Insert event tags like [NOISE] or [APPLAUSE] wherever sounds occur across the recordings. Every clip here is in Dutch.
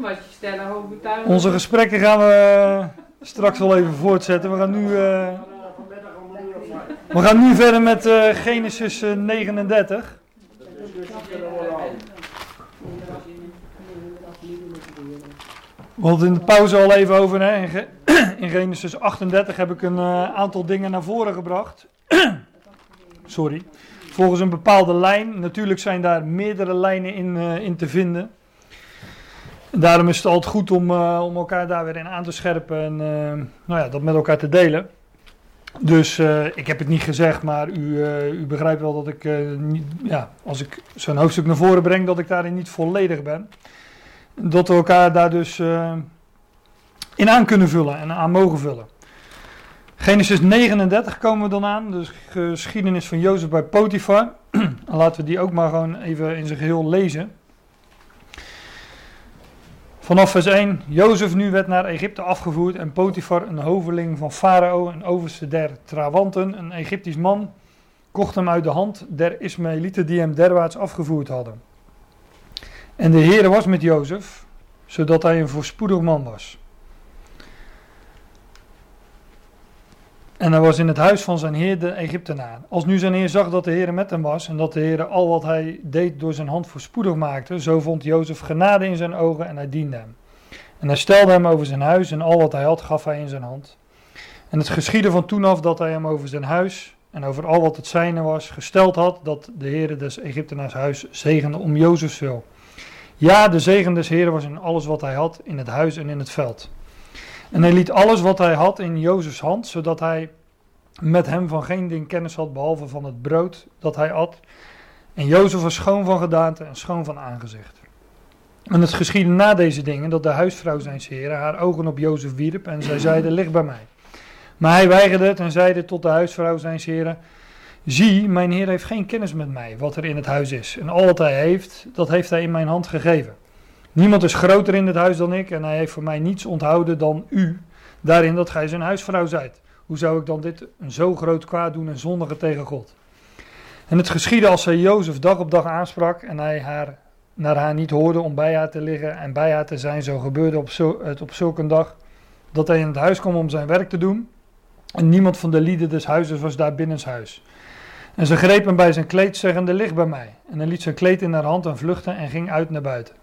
was je stellen. Onze gesprekken gaan we eh, straks wel even voortzetten. We gaan nu, eh, we gaan nu verder met eh, Genesis eh, 39. We hadden in de pauze al even over. Hè. In, Ge- [CLEARS THROAT] in Genesis 38 heb ik een aantal dingen naar voren gebracht. [CLEARS THROAT] Sorry. Volgens een bepaalde lijn. Natuurlijk zijn daar meerdere lijnen in, in te vinden. Daarom is het altijd goed om, eh, om elkaar daar weer in aan te scherpen en eh, nou ja, dat met elkaar te delen. Dus eh, ik heb het niet gezegd, maar u, u begrijpt wel dat ik, ja, als ik zo'n hoofdstuk naar voren breng, dat ik daarin niet volledig ben. Dat we elkaar daar dus in aan kunnen vullen en aan mogen vullen. Genesis 39 komen we dan aan, de geschiedenis van Jozef bij Potifar. En [CLEARS THROAT] laten we die ook maar gewoon even in zijn geheel lezen. Vanaf vers 1. Jozef nu werd naar Egypte afgevoerd en Potifar, een hoveling van Farao, een overste der Trawanten, een Egyptisch man, kocht hem uit de hand der Ismaëlieten die hem derwaarts afgevoerd hadden. En de Heere was met Jozef, zodat hij een voorspoedig man was. En hij was in het huis van zijn heer de Egyptenaar. Als nu zijn heer zag dat de Heer met hem was en dat de Heer al wat hij deed door zijn hand voorspoedig maakte, zo vond Jozef genade in zijn ogen en hij diende hem. En hij stelde hem over zijn huis en al wat hij had gaf hij in zijn hand. En het geschiedde van toen af dat hij hem over zijn huis en over al wat het zijne was gesteld had, dat de Heer des Egyptenaars huis zegende om Jozefs wil. Ja, de zegen des Heeren was in alles wat hij had, in het huis en in het veld. En hij liet alles wat hij had in Jozefs hand, zodat hij met hem van geen ding kennis had, behalve van het brood dat hij at. En Jozef was schoon van gedaante en schoon van aangezicht. En het geschiedde na deze dingen dat de huisvrouw zijn heren haar ogen op Jozef wierp en zij zeide, lig bij mij. Maar hij weigerde het en zeide tot de huisvrouw zijn heren, zie, mijn heer heeft geen kennis met mij, wat er in het huis is. En al wat hij heeft, dat heeft hij in mijn hand gegeven. Niemand is groter in het huis dan ik en hij heeft voor mij niets onthouden dan u, daarin dat gij zijn huisvrouw zijt. Hoe zou ik dan dit een zo groot kwaad doen en zondigen tegen God? En het geschiedde als zij Jozef dag op dag aansprak en hij haar, naar haar niet hoorde om bij haar te liggen en bij haar te zijn, zo gebeurde op zul- het op zulk een dag dat hij in het huis kwam om zijn werk te doen. En niemand van de lieden des huizes was daar binnenshuis. En ze greep hem bij zijn kleed, zeggende, lig bij mij. En hij liet zijn kleed in haar hand en vluchtte en ging uit naar buiten.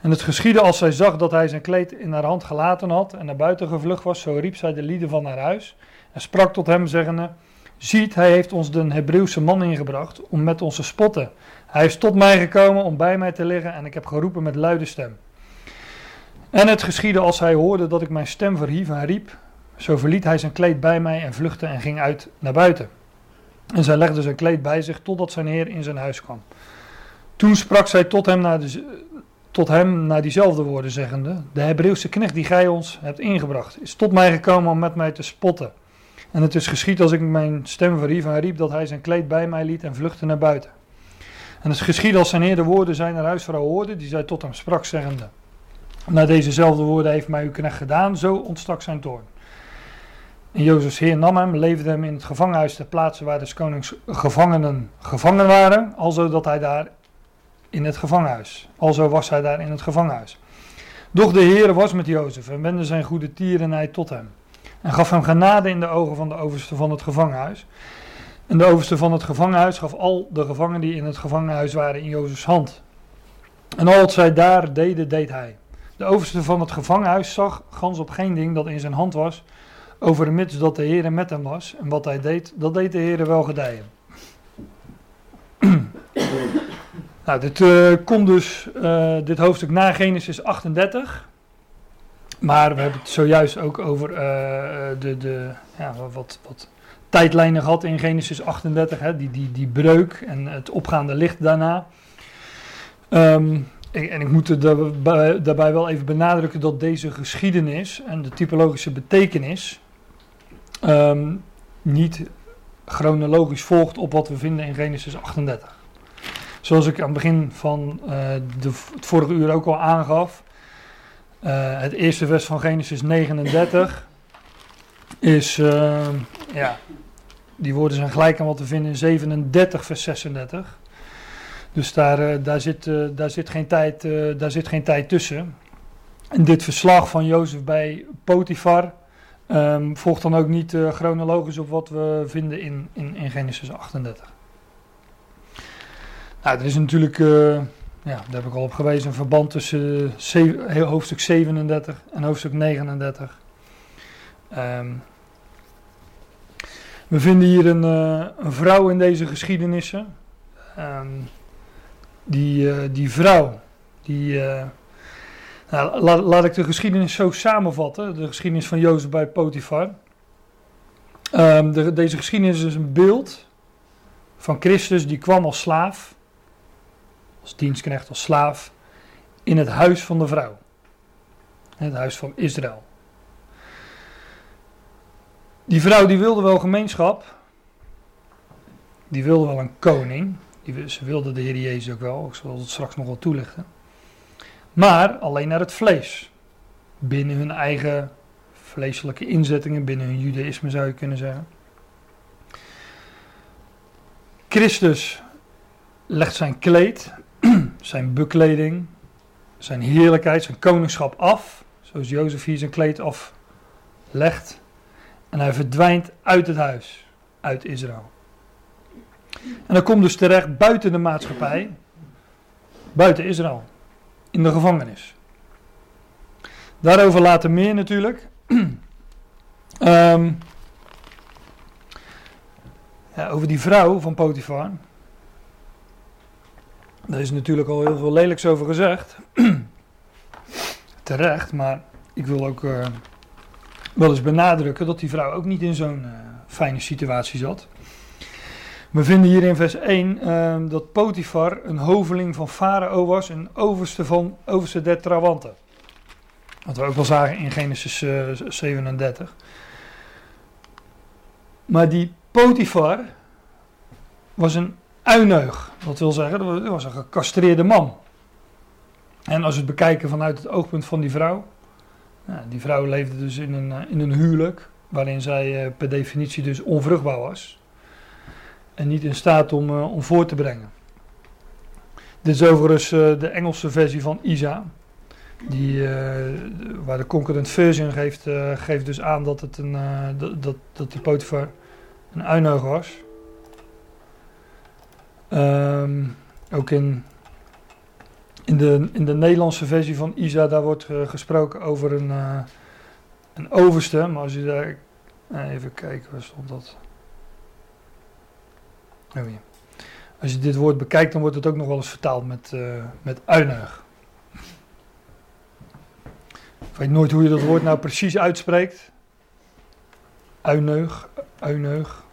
En het geschiedde als zij zag dat hij zijn kleed in haar hand gelaten had en naar buiten gevlucht was, zo riep zij de lieden van haar huis en sprak tot hem, zeggende, ziet, hij heeft ons de Hebreeuwse man ingebracht om met ons te spotten. Hij is tot mij gekomen om bij mij te liggen en ik heb geroepen met luide stem. En het geschiedde als hij hoorde dat ik mijn stem verhief en riep, zo verliet hij zijn kleed bij mij en vluchtte en ging uit naar buiten. En zij legde zijn kleed bij zich totdat zijn heer in zijn huis kwam. Toen sprak zij tot hem naar, de, tot hem naar diezelfde woorden, zeggende: De Hebreeuwse knecht die gij ons hebt ingebracht, is tot mij gekomen om met mij te spotten. En het is geschied als ik mijn stem verhief en riep dat hij zijn kleed bij mij liet en vluchtte naar buiten. En het geschiedde als zijn heer de woorden zijner huisvrouw hoorde, die zij tot hem sprak, zeggende: Na dezezelfde woorden heeft mij uw knecht gedaan, zo ontstak zijn toorn. En Jozefs heer nam hem, leefde hem in het gevangenhuis ter plaatse waar des konings gevangenen gevangen waren, alzo dat hij daar in het gevangenhuis. Alzo was hij daar in het gevangenhuis. Doch de Heer was met Jozef en wendde zijn goede tierenheid tot hem. En gaf hem genade in de ogen van de overste van het gevangenhuis. En de overste van het gevangenhuis gaf al de gevangenen die in het gevangenhuis waren in Jozefs hand. En al wat zij daar deden, deed hij. De overste van het gevangenhuis zag gans op geen ding dat in zijn hand was, over de mits dat de Heer met hem was. En wat hij deed, dat deed de Heer wel gedijen. [CLEARS THROAT] nou, dit uh, komt dus, uh, dit hoofdstuk na Genesis 38. Maar we hebben het zojuist ook over uh, de, de ja, wat, wat tijdlijnen gehad in Genesis 38. Hè, die, die, die breuk en het opgaande licht daarna. Um, en ik moet daarbij, daarbij wel even benadrukken dat deze geschiedenis en de typologische betekenis um, niet chronologisch volgt op wat we vinden in Genesis 38. Zoals ik aan het begin van uh, de, het vorige uur ook al aangaf, uh, het eerste vers van Genesis 39 is, uh, ja, die woorden zijn gelijk aan wat we vinden in 37 vers 36. Dus daar, daar, zit, daar, zit geen tijd, daar zit geen tijd tussen. En dit verslag van Jozef bij Potifar um, volgt dan ook niet chronologisch op wat we vinden in, in, in Genesis 38. Nou, er is natuurlijk, uh, ja, daar heb ik al op gewezen, een verband tussen zeven, hoofdstuk 37 en hoofdstuk 39. Um, we vinden hier een, uh, een, vrouw in deze geschiedenissen. Um, die, die vrouw, die nou, laat, laat, ik de geschiedenis zo samenvatten. De geschiedenis van Jozef bij Potifar. De, deze geschiedenis is een beeld van Christus die kwam als slaaf. Als dienstknecht, als slaaf. In het huis van de vrouw. Het huis van Israël. Die vrouw die wilde wel gemeenschap. Die wilde wel een koning. Die, ze wilde de Heer Jezus ook wel. Ik zal het straks nog wel toelichten maar alleen naar het vlees. Binnen hun eigen vleeselijke inzettingen, binnen hun judaïsme zou je kunnen zeggen. Christus legt zijn kleed, [CLEARS THROAT] zijn bekleding, zijn heerlijkheid, zijn koningschap af, zoals Jozef hier zijn kleed aflegt. En hij verdwijnt uit het huis, uit Israël. En dan komt dus terecht buiten de maatschappij, buiten Israël in de gevangenis. Daarover later meer natuurlijk. um, [CLEARS THROAT] ja, over die vrouw van Potifar. Daar is natuurlijk al heel veel lelijks over gezegd. [CLEARS THROAT] Terecht, maar ik wil ook uh, wel eens benadrukken dat die vrouw ook niet in zo'n uh, fijne situatie zat. We vinden hier in vers 1 ehm, dat Potifar een hoveling van Farao was, een overste, van, overste der trawanten. Wat we ook wel zagen in Genesis 37. Eh, maar die Potifar was een uineug. Dat wil zeggen, dat was een gecastreerde man. En als we het bekijken vanuit het oogpunt van die vrouw. Nou, die vrouw leefde dus in een, eh, in een huwelijk. Waarin zij eh, per definitie dus onvruchtbaar was en niet in staat om, uh, om voor te brengen. Dit is overigens uh, de Engelse versie van Isa. Die, uh, waar de concurrent version geeft, geeft dus aan dat, het een, dat, dat, dat Potifar een uineug was. Um, ook in, in, de, in de Nederlandse versie van Isa, daar wordt gesproken over een, een overste. Maar als je daar... even kijken, waar stond dat? Oh Als je dit woord bekijkt, dan wordt het ook nog wel eens vertaald met, uh, met uineug. Ik weet nooit hoe je dat woord nou precies uitspreekt. Uineug, uineug.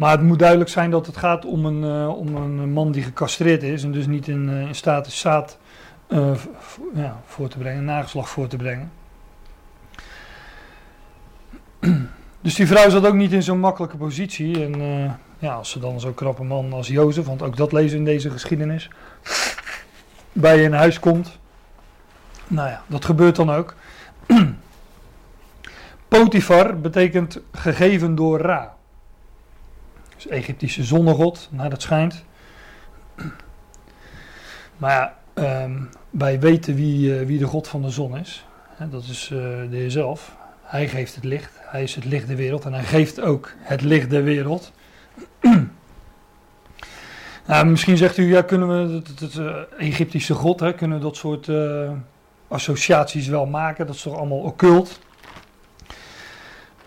Maar het moet duidelijk zijn dat het gaat om een, uh, om een man die gecastreerd is en dus niet in, uh, in staat is zaad uh, ja, voor te brengen, nageslag voor te brengen. [CLEARS THROAT] Dus die vrouw zat ook niet in zo'n makkelijke positie. En ja, als ze dan zo'n knappe man als Jozef, want ook dat lezen in deze geschiedenis, [CLEARS THROAT] bij je in huis komt. Nou ja, dat gebeurt dan ook. [CLEARS THROAT] Potifar betekent gegeven door Ra. Dus Egyptische zonnegod, naar dat schijnt. Maar ja, um, wij weten wie, uh, wie de god van de zon is. dat is uh, de Heer zelf. Hij geeft het licht. Hij is het licht der wereld. En hij geeft ook het licht der wereld. [CLEARS THROAT] Nou, misschien zegt u, ja, kunnen we het, eh, Egyptische god, hè, kunnen we dat soort associaties wel maken? Dat is toch allemaal occult?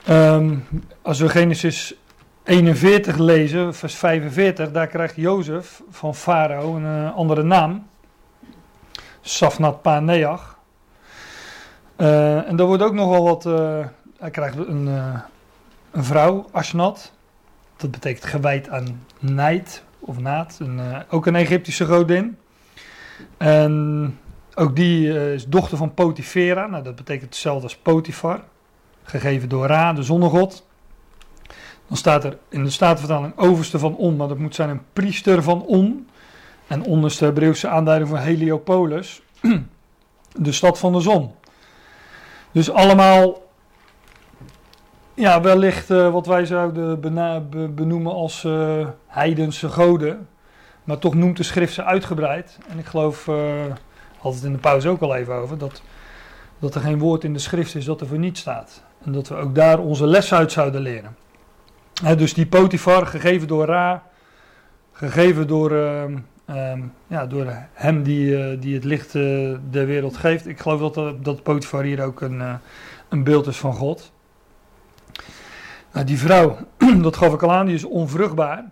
Um, als we Genesis 41 lezen, vers 45, daar krijgt Jozef van Farao een uh, andere naam. Safnat Paneach. Uh, en daar wordt ook nogal wat, hij krijgt een, een vrouw, Ashnat. Dat betekent gewijd aan nijd of naad. Een, ook een Egyptische godin. En ook die is dochter van Potifera. Nou, dat betekent hetzelfde als Potifar. Gegeven door Ra, de zonnegod. Dan staat er in de Statenvertaling overste van On, maar dat moet zijn een priester van On. En On is de Hebreeuwse aanduiding van Heliopolis, [CLEARS THROAT] de stad van de zon. Dus allemaal ja, wellicht uh, wat wij zouden benoemen als uh, heidense goden. Maar toch noemt de schrift ze uitgebreid. En ik geloof, uh, had in de pauze ook al even over, dat dat er geen woord in de schrift is dat er voor niet staat. En dat we ook daar onze les uit zouden leren. Dus die Potifar, gegeven door Ra, gegeven door, ehm, ehm, ja, door hem die, uh, die het licht uh, der wereld geeft. Ik geloof dat, dat Potifar hier ook een, een beeld is van God. Nou, die vrouw, [CLEARS THROAT] dat gaf ik al aan, die is onvruchtbaar.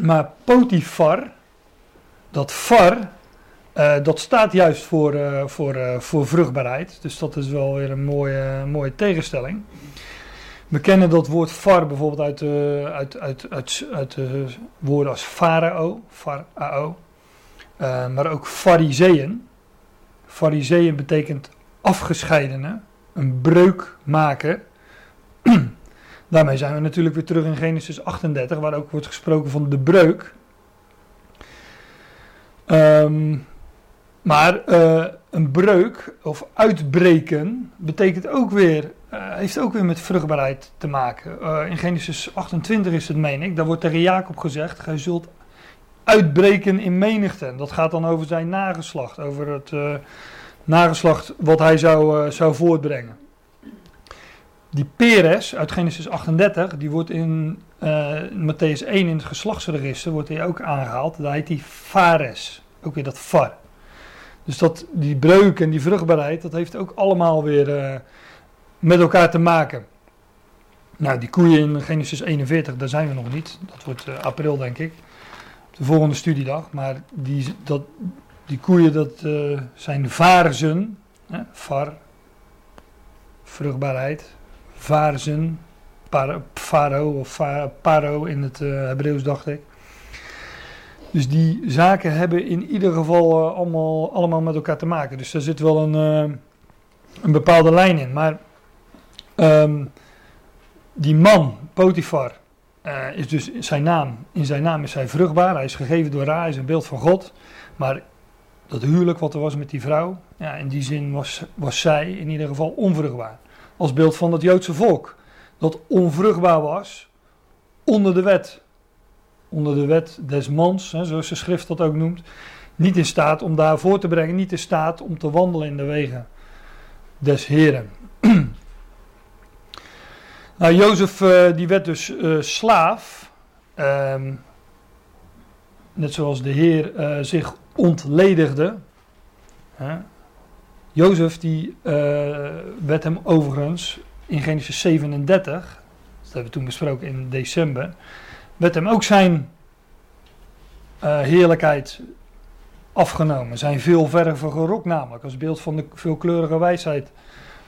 Maar Potifar, dat uh, dat staat juist voor, voor, voor vruchtbaarheid. Dus dat is wel weer een mooie, mooie tegenstelling. We kennen dat woord far bijvoorbeeld uit, uit, uit, uit, uit woorden als farao, farao. maar ook fariseeën. Fariseeën betekent afgescheidene, een breuk maken. [CLEARS THROAT] Daarmee zijn we natuurlijk weer terug in Genesis 38, waar ook wordt gesproken van de breuk. Um, maar uh, een breuk of uitbreken betekent ook weer, uh, heeft ook weer met vruchtbaarheid te maken. Uh, in Genesis 28 is het, meen ik, daar wordt tegen Jacob gezegd: Gij zult uitbreken in menigte. Dat gaat dan over zijn nageslacht, over het nageslacht wat hij zou, zou voortbrengen. Die Peres uit Genesis 38, die wordt in Matthäus 1 in het geslachtsregister wordt hij ook aangehaald. Daar heet hij Fares, ook weer dat far. Dus dat, die breuk en die vruchtbaarheid, dat heeft ook allemaal weer met elkaar te maken. Nou, die koeien in Genesis 41, daar zijn we nog niet. Dat wordt uh, april, denk ik. De volgende studiedag. Maar die, dat, die koeien, dat uh, zijn vaarzen. Hè? Var, vruchtbaarheid. Vaarzen, faro of paro in het Hebreeuws, dacht ik. Dus die zaken hebben in ieder geval uh, allemaal, allemaal met elkaar te maken. Dus daar zit wel een, uh, een bepaalde lijn in. Maar um, die man, Potifar, uh, is dus zijn naam. In zijn naam is hij vruchtbaar. Hij is gegeven door Ra, hij is een beeld van God. Maar dat huwelijk wat er was met die vrouw, ja, in die zin was, was zij in ieder geval onvruchtbaar. Als beeld van het Joodse volk. Dat onvruchtbaar was onder de wet onder de wet des mans, hè, zoals de schrift dat ook noemt, niet in staat om daar voor te brengen, niet in staat om te wandelen in de wegen des Heren. [CLEARS THROAT] nou, Jozef uh, die werd dus uh, slaaf, uh, net zoals de Heer uh, zich ontledigde. Jozef die werd hem overigens in Genesis 37, dat hebben we toen besproken in december, werd hem ook zijn heerlijkheid afgenomen. Zijn veelvervige rok namelijk, als beeld van de veelkleurige wijsheid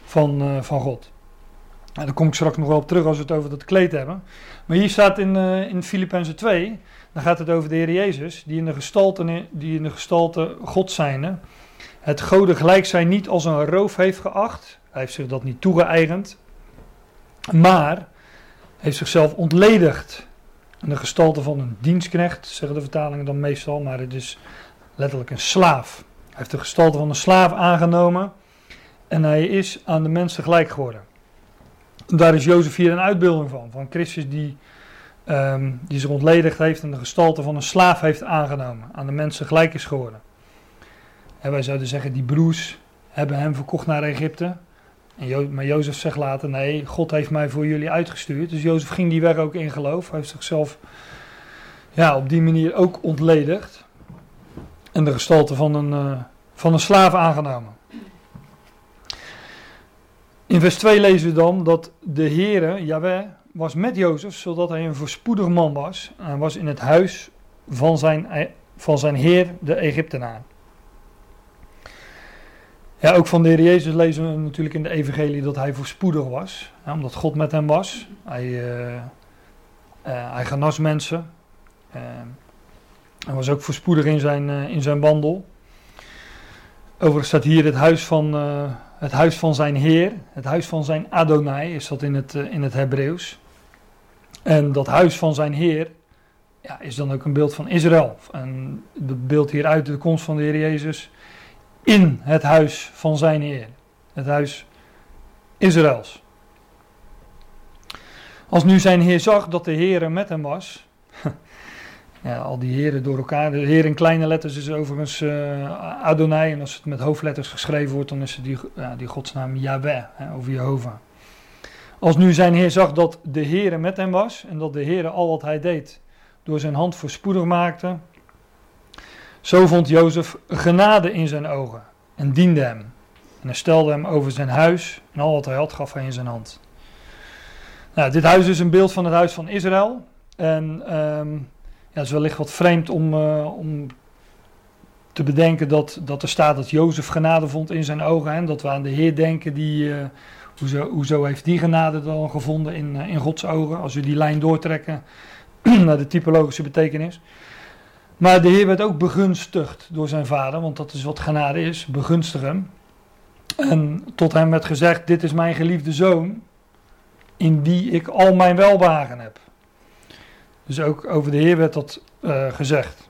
van, van God. En daar kom ik straks nog wel op terug als we het over dat kleed hebben. Maar hier staat in, uh, in Filippenzen 2, dan gaat het over de Heer Jezus, die in de gestalte, die in de gestalte God zijnde, het goden gelijk zijn niet als een roof heeft geacht. Hij heeft zich dat niet toegeëigend, maar heeft zichzelf ontledigd in de gestalte van een dienstknecht, zeggen de vertalingen dan meestal, maar het is letterlijk een slaaf. Hij heeft de gestalte van een slaaf aangenomen en hij is aan de mensen gelijk geworden. Daar is Jozef hier een uitbeelding van, van Christus die, um, die zich ontledigd heeft en de gestalte van een slaaf heeft aangenomen, aan de mensen gelijk is geworden. En wij zouden zeggen, die broers hebben hem verkocht naar Egypte, en maar Jozef zegt later, nee, God heeft mij voor jullie uitgestuurd. Dus Jozef ging die weg ook in geloof. Hij heeft zichzelf ja, op die manier ook ontledigd. En de gestalte van een, uh, van een slaaf aangenomen. In vers 2 lezen we dan dat de Heere, Yahweh, was met Jozef, zodat hij een voorspoedig man was. En was in het huis van zijn, van zijn heer, de Egyptenaar. Ja, ook van de Heer Jezus lezen we natuurlijk in de evangelie dat hij voorspoedig was. omdat God met hem was. Hij, uh, hij genas mensen. Uh, hij was ook voorspoedig in zijn, in zijn wandel. Overigens staat hier het huis van, het huis van zijn Heer. Het huis van zijn Adonai is dat in het, in het Hebreeuws. En dat huis van zijn Heer ja, is dan ook een beeld van Israël. En het beeld hieruit de komst van de Heer Jezus in het huis van zijn Heer. Het huis Israëls. Als nu zijn Heer zag dat de Heer met hem was, ja, al die heren door elkaar. De heer in kleine letters is overigens uh, Adonai. En als het met hoofdletters geschreven wordt, dan is het die, ja, die godsnaam Yahweh, hè, of Jehovah. Als nu zijn heer zag dat de Heere met hem was en dat de Heere al wat hij deed door zijn hand voorspoedig maakte, zo vond Jozef genade in zijn ogen en diende hem. En hij stelde hem over zijn huis en al wat hij had gaf hij in zijn hand. Nou, dit huis is een beeld van het huis van Israël. En um, ja, het is wellicht wat vreemd om, uh, om te bedenken dat, dat er staat dat Jozef genade vond in zijn ogen. En dat we aan de Heer denken die... Uh, hoezo, hoezo heeft die genade dan gevonden in, uh, in Gods ogen? Als we die lijn doortrekken [CLEARS THROAT] naar de typologische betekenis. Maar de Heer werd ook begunstigd door zijn vader, want dat is wat genade is, begunstigen. En tot hem werd gezegd: Dit is mijn geliefde zoon, in wie ik al mijn welwagen heb. Dus ook over de Heer werd dat uh, gezegd.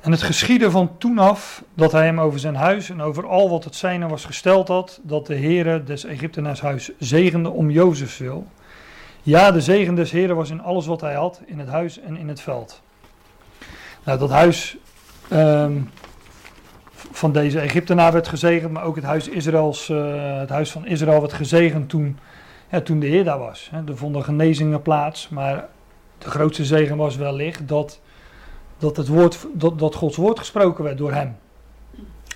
En het geschiedde van toen af dat hij hem over zijn huis en over al wat het zijne was gesteld had, dat de Heere des Egyptenaars huis zegende om Jozefs wil. Ja, de zegen des Heeren was in alles wat hij had, in het huis en in het veld. Nou, dat huis um, van deze Egyptenaar werd gezegend, maar ook het huis, Israëls, uh, het huis van Israël werd gezegend toen, toen de Heer daar was. Hè. Er vonden genezingen plaats, maar de grootste zegen was wellicht dat, dat, het woord, dat, dat Gods woord gesproken werd door hem.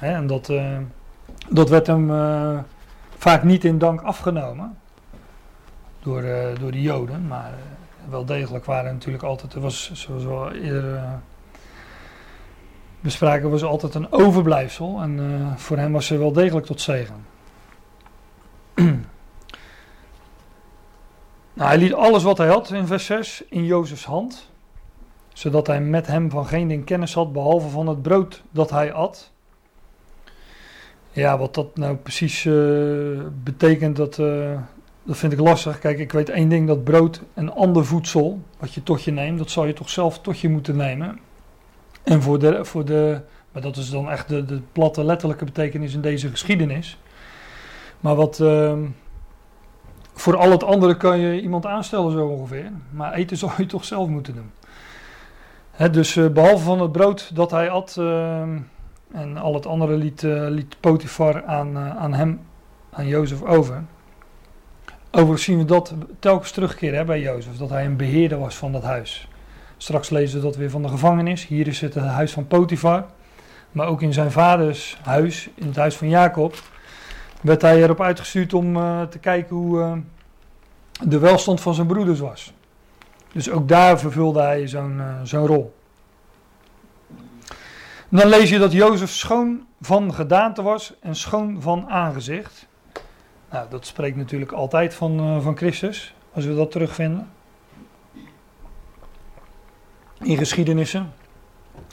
Hè, en dat, uh, dat werd hem uh, vaak niet in dank afgenomen door, door de Joden, maar wel degelijk waren natuurlijk altijd, er was zoals we bespraken was altijd een overblijfsel. En voor hem was ze wel degelijk tot zegen. Nou, hij liet alles wat hij had in vers 6 in Jozefs hand. Zodat hij met hem van geen ding kennis had, behalve van het brood dat hij at. Ja, wat dat nou precies uh, betekent, dat, uh, dat vind ik lastig. Kijk, ik weet één ding, dat brood en ander voedsel, wat je tot je neemt, dat zal je toch zelf tot je moeten nemen. En voor de, voor de maar dat is dan echt de, de platte letterlijke betekenis in deze geschiedenis. Maar wat, uh, voor al het andere kan je iemand aanstellen zo ongeveer. Maar eten [LAUGHS] zou je toch zelf moeten doen. Dus uh, behalve van het brood dat hij at uh, en al het andere liet, uh, liet Potifar aan, aan hem, aan Jozef over. Overigens zien we dat telkens terugkeren hè, bij Jozef, dat hij een beheerder was van dat huis. Straks lezen we dat weer van de gevangenis. Hier is het, het huis van Potifar. Maar ook in zijn vaders huis, in het huis van Jacob, werd hij erop uitgestuurd om uh, te kijken hoe uh, de welstand van zijn broeders was. Dus ook daar vervulde hij zo'n uh, zo'n rol. Dan lees je dat Jozef schoon van gedaante was en schoon van aangezicht. Nou, dat spreekt natuurlijk altijd van, van Christus, als we dat terugvinden in geschiedenissen.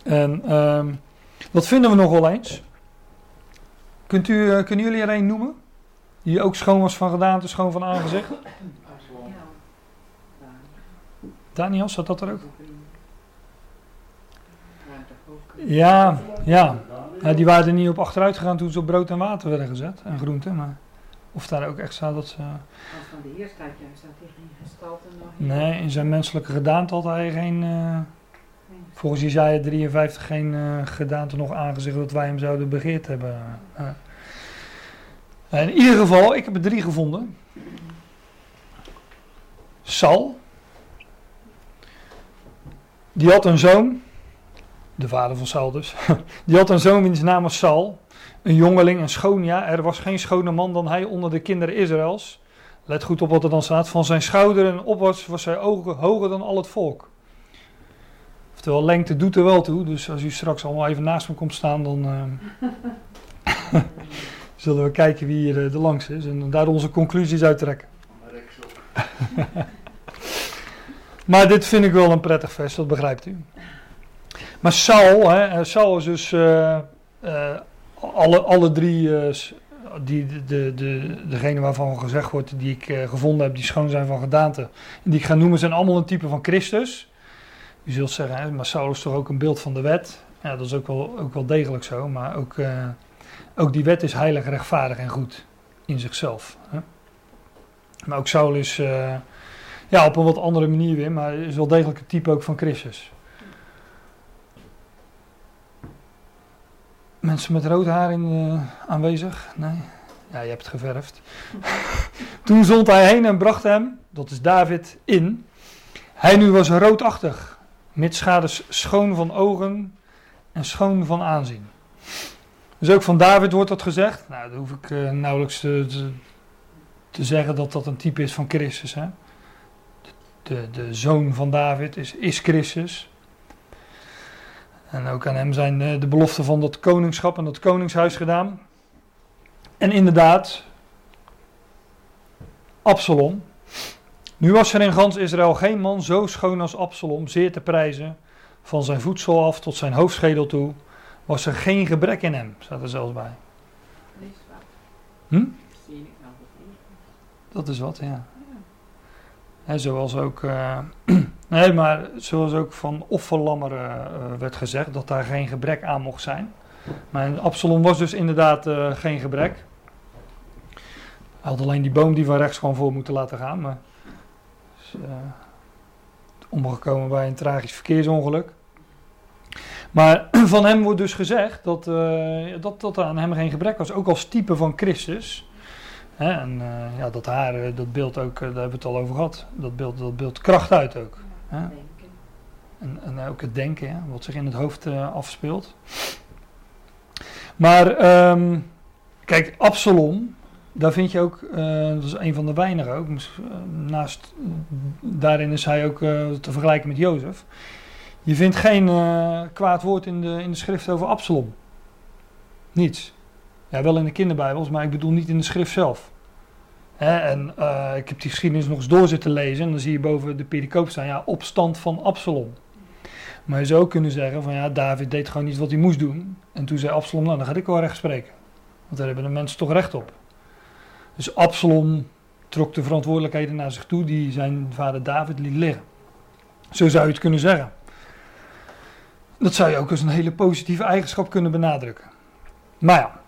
En dat vinden we nog wel eens. Kunt u, uh, kunnen jullie er een noemen? Die ook schoon was van gedaante, schoon van aangezicht? Daniel, zat dat er ook? Ja, ja. ja. Die waren er niet op achteruit gegaan toen ze op brood en water werden gezet. En groenten, maar... Of daar ook echt staat dat ze... Van de heer staat staat hij geen gestalte nog Nee, in zijn menselijke gedaante had hij geen... Uh, volgens Isaiah 53 geen uh, gedaante nog aangezicht dat wij hem zouden begeerd hebben. Uh. In ieder geval, ik heb er drie gevonden. Sal. Die had een zoon. De vader van Saul dus. [LAUGHS] Die had een zoon wiens naam was Sal een jongeling, een schoon, ja, er was geen schone man dan hij onder de kinderen Israëls. Let goed op wat er dan staat. Van zijn schouder en opwaarts was hij ogen hoger dan al het volk. Oftewel, lengte doet er wel toe. Dus als u straks allemaal even naast me komt staan, dan uh, [LAUGHS] zullen we kijken wie hier uh, de langste is. En daar onze conclusies uit trekken. [LAUGHS] maar dit vind ik wel een prettig vers, dat begrijpt u. Maar Saul, hè, Saul is dus... Uh, alle, alle drie, die, de, de, degene waarvan gezegd wordt, die ik gevonden heb, die schoon zijn van gedaante, die ik ga noemen, zijn allemaal een type van Christus. U zult zeggen, maar Saulus is toch ook een beeld van de wet? Ja, dat is ook wel, ook wel degelijk zo, maar ook, uh, ook die wet is heilig, rechtvaardig en goed in zichzelf. Hè? Maar ook Saul is, Ja, op een wat andere manier weer, maar is wel degelijk het type ook van Christus. Mensen met rood haar in, uh, aanwezig? Nee? Ja, je hebt het geverfd. [LAUGHS] Toen zond hij heen en bracht hem, dat is David, in. Hij nu was roodachtig, mitsschades schoon van ogen en schoon van aanzien. Dus ook van David wordt dat gezegd. Nou, dan hoef ik uh, nauwelijks te, te, zeggen dat dat een type is van Christus. Hè? De, de, zoon van David is, is Christus. En ook aan hem zijn de, de beloften van dat koningschap en dat koningshuis gedaan. En inderdaad, Absalom. Nu was er in gans Israël geen man zo schoon als Absalom, zeer te prijzen. Van zijn voedsel af tot zijn hoofdschedel toe was er geen gebrek in hem, staat er zelfs bij. Hm? Dat is wat, ja. ja. zoals ook, uh, [CLEARS THROAT] nee, maar zoals ook van offerlammeren uh, werd gezegd, dat daar geen gebrek aan mocht zijn. Maar Absalom was dus inderdaad uh, geen gebrek. Hij had alleen die boom die van rechts gewoon voor moeten laten gaan. Maar uh, omgekomen bij een tragisch verkeersongeluk. Maar [CLEARS THROAT] van hem wordt dus gezegd dat, uh, dat, dat aan hem geen gebrek was. Ook als type van Christus. Hè, en uh, ja, dat haar, dat beeld ook, daar hebben we het al over gehad. Dat beeld, dat beeld kracht uit ook. Hè? En, ook het denken, wat zich in het hoofd afspeelt. Maar um, kijk, Absalom, daar vind je ook, uh, dat is een van de weinigen ook, naast, daarin is hij ook uh, te vergelijken met Jozef. Je vindt geen kwaad woord in de, in de schrift over Absalom. Niets. Ja, wel in de kinderbijbels, maar ik bedoel niet in de schrift zelf. En ik heb die geschiedenis nog eens door zitten lezen en dan zie je boven de pericoop staan, ja, opstand van Absalom. Maar je zou kunnen zeggen van ja, David deed gewoon niet wat hij moest doen. En toen zei Absalom, nou dan ga ik wel recht spreken. Want daar hebben de mensen toch recht op. Dus Absalom trok de verantwoordelijkheden naar zich toe die zijn vader David liet liggen. Zo zou je het kunnen zeggen. Dat zou je ook als een hele positieve eigenschap kunnen benadrukken. Maar ja,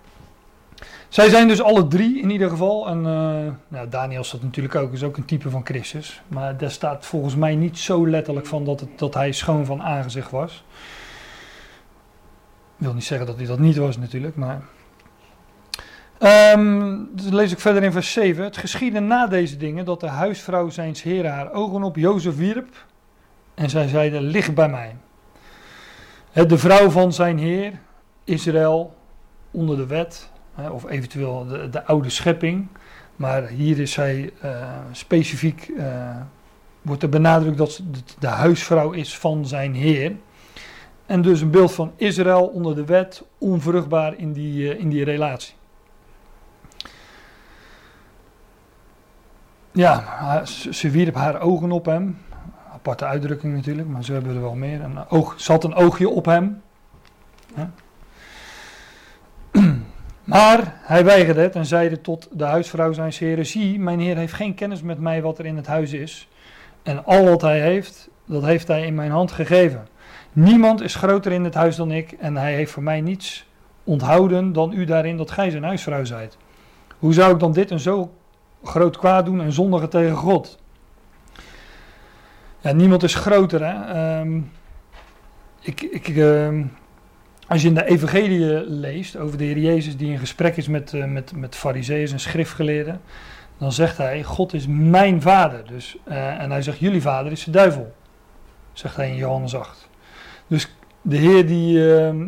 zij zijn dus alle drie in ieder geval. En uh, nou, Daniel staat natuurlijk ook, is ook een type van Christus. Maar daar staat volgens mij niet zo letterlijk van dat, het, dat hij schoon van aangezicht was. Ik wil niet zeggen dat hij dat niet was natuurlijk, maar Um, lees ik verder in vers 7. Het geschiedde na deze dingen dat de huisvrouw zijns heren haar ogen op Jozef wierp. En zij zeide, lig bij mij. De vrouw van zijn heer, Israël, onder de wet, of eventueel de, de oude schepping. Maar hier is zij uh, specifiek, uh, wordt er benadrukt dat het de huisvrouw is van zijn heer. En dus een beeld van Israël onder de wet, onvruchtbaar in die, uh, in die relatie. Ja, ze wierp haar ogen op hem. Aparte uitdrukking natuurlijk, maar zo hebben er wel meer. Een oog, ze had een oogje op hem. [CLEARS THROAT] Maar hij weigerde het en zeide tot de huisvrouw zijn heren, zie, mijn heer heeft geen kennis met mij wat er in het huis is. En al wat hij heeft, dat heeft hij in mijn hand gegeven. Niemand is groter in het huis dan ik en hij heeft voor mij niets onthouden dan u daarin dat gij zijn huisvrouw zijt. Hoe zou ik dan dit en zo groot kwaad doen en zondigen tegen God. Ja, niemand is groter. Hè? Um, ik, ik, uh, als je in de evangelie leest over de Heer Jezus die in gesprek is met, uh, met, met fariseeërs en schriftgeleerden, dan zegt hij, God is mijn vader. Dus, uh, en hij zegt, jullie vader is de duivel. Zegt hij in Johannes 8. Dus de Heer die, ehm,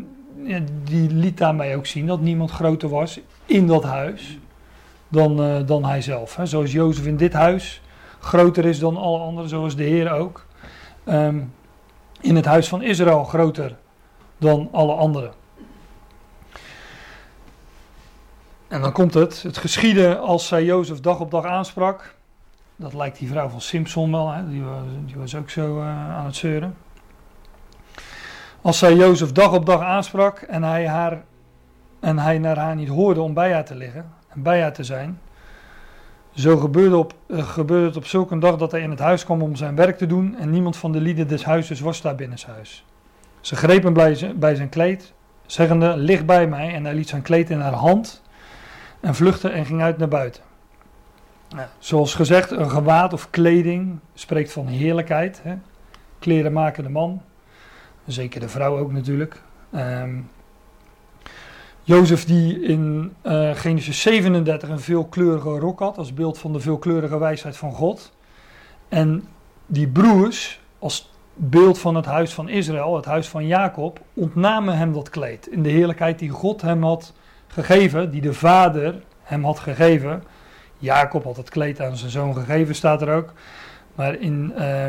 die liet daarmee ook zien dat niemand groter was in dat huis dan, uh, dan hij zelf. Hè. Zoals Jozef in dit huis groter is dan alle anderen, zoals de Heer ook. Um, in het huis van Israël groter dan alle anderen. En dan komt het, het geschieden als zij Jozef dag op dag aansprak. Dat lijkt die vrouw van Simpson wel, hè? Die, was, die was ook zo uh, aan het zeuren. Als zij Jozef dag op dag aansprak en hij, haar, en hij naar haar niet hoorde om bij haar te liggen, bij haar te zijn. Zo gebeurde, op, uh, gebeurde het op zulke dag dat hij in het huis kwam om zijn werk te doen en niemand van de lieden des huizes was daar binnenshuis. Ze greep hem bij zijn kleed, zeggende, lig bij mij, en hij liet zijn kleed in haar hand en vluchtte en ging uit naar buiten. Zoals gezegd, een gewaad of kleding spreekt van heerlijkheid. Hè? Maken de man, zeker de vrouw ook natuurlijk. Um, Jozef die in uh, Genesis 37 een veelkleurige rok had, als beeld van de veelkleurige wijsheid van God. En die broers, als beeld van het huis van Israël, het huis van Jacob, ontnamen hem dat kleed. In de heerlijkheid die God hem had gegeven, die de vader hem had gegeven. Jacob had het kleed aan zijn zoon gegeven, staat er ook. Maar in, uh,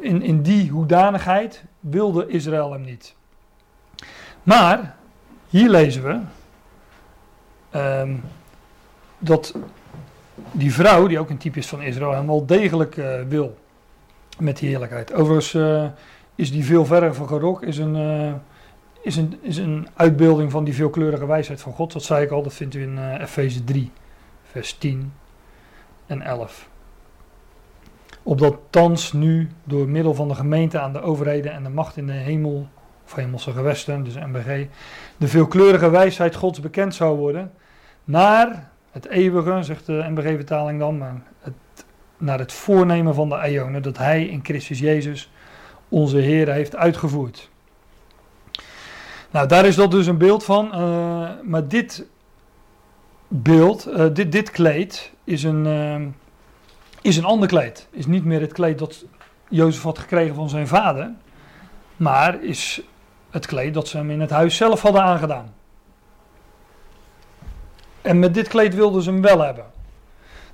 in, in die hoedanigheid wilde Israël hem niet. Maar hier lezen we uh, dat die vrouw, die ook een type is van Israël, hem wel degelijk uh, wil met die heerlijkheid. Overigens uh, is die veel verder van gerok, is een, uh, is, een, is een uitbeelding van die veelkleurige wijsheid van God. Dat zei ik al, dat vindt u in uh, Efeze 3, vers 10 en 11. Opdat thans nu door middel van de gemeente aan de overheden en de macht in de hemel, of hemelse gewesten, dus MBG, de veelkleurige wijsheid Gods bekend zou worden, naar het eeuwige, zegt de MBG-vertaling dan, maar het naar het voornemen van de Ionen dat hij in Christus Jezus onze Heer heeft uitgevoerd. Nou, daar is dat dus een beeld van. Uh, maar dit beeld, uh, dit, dit kleed, is een, uh, is een ander kleed. Is niet meer het kleed dat Jozef had gekregen van zijn vader. Maar is het kleed dat ze hem in het huis zelf hadden aangedaan. En met dit kleed wilden ze hem wel hebben.